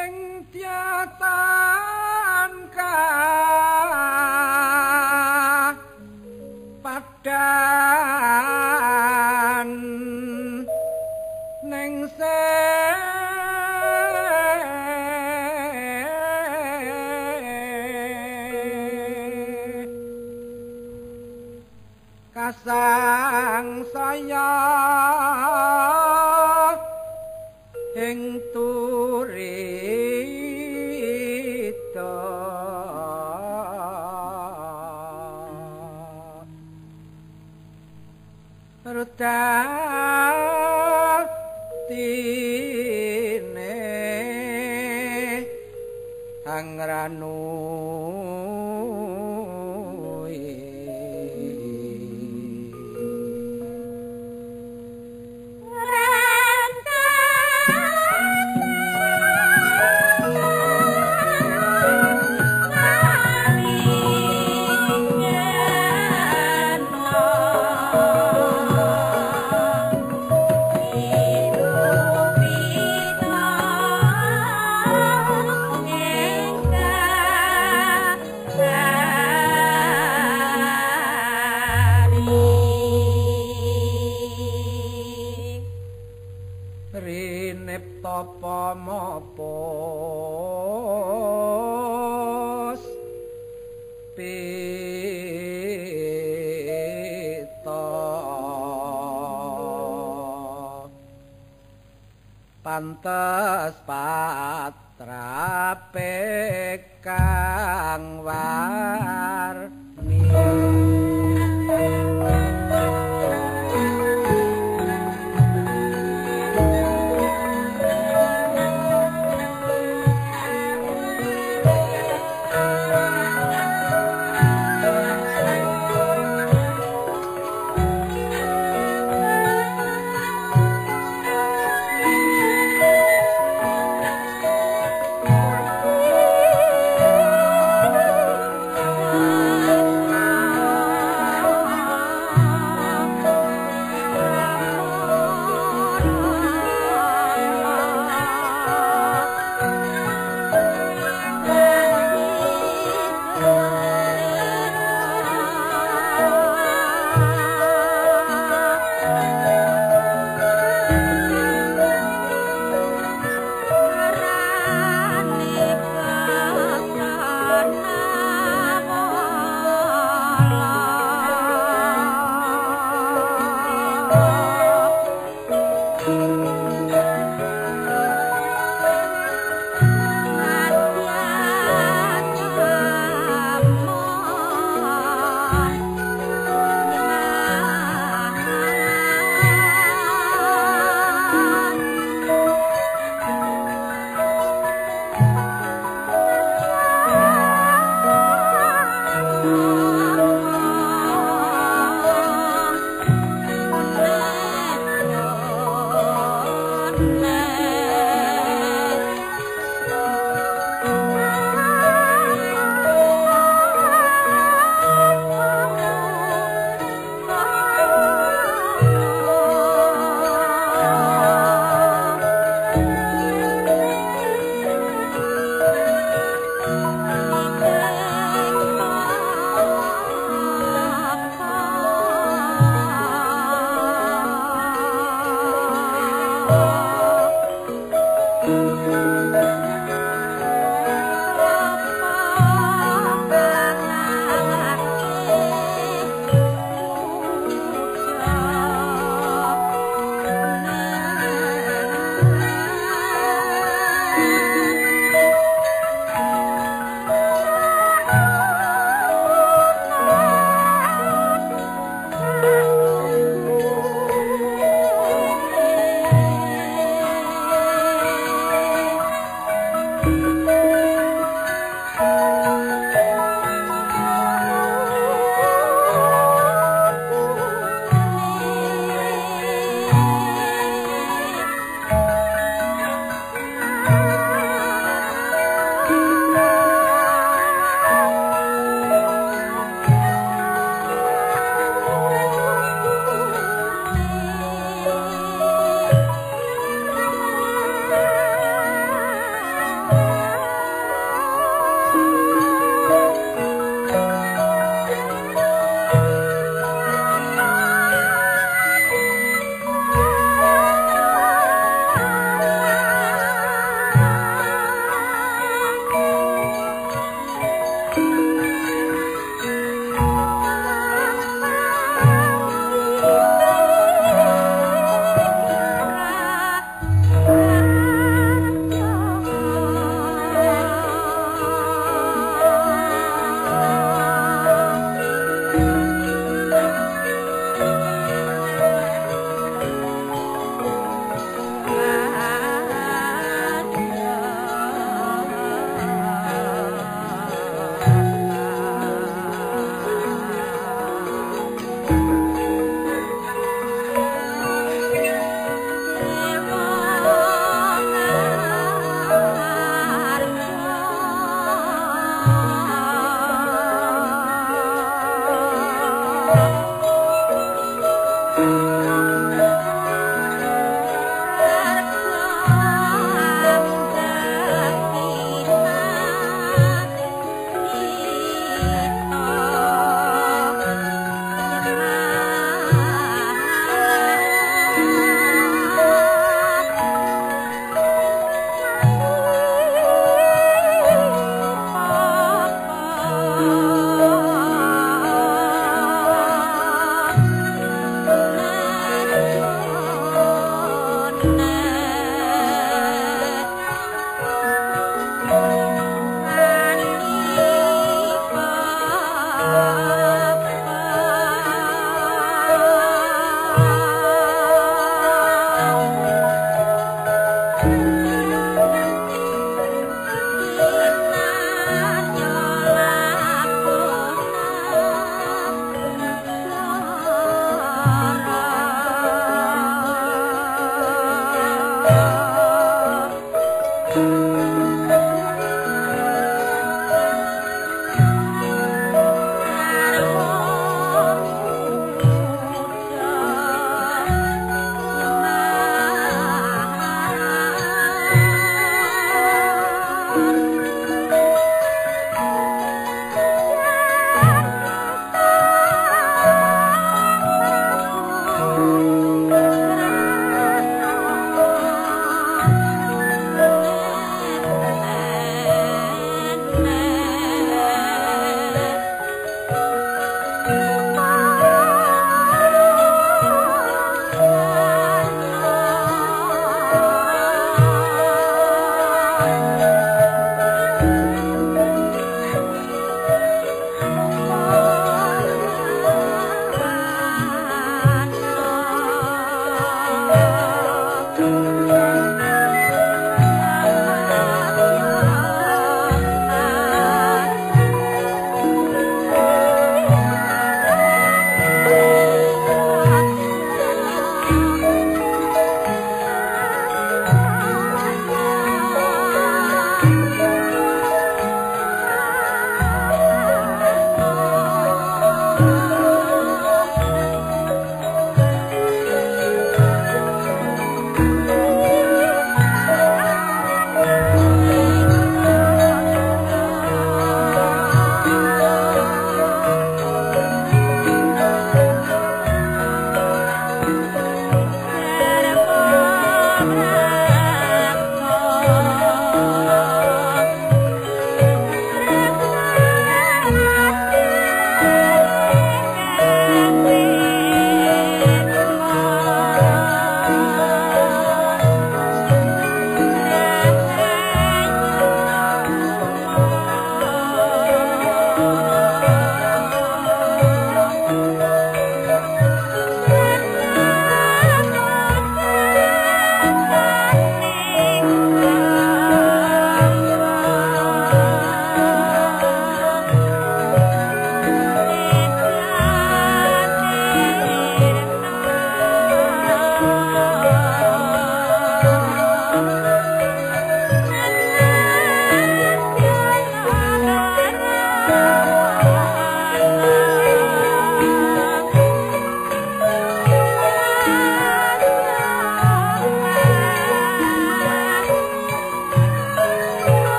ing tiatan angranu pantes patrape kang warni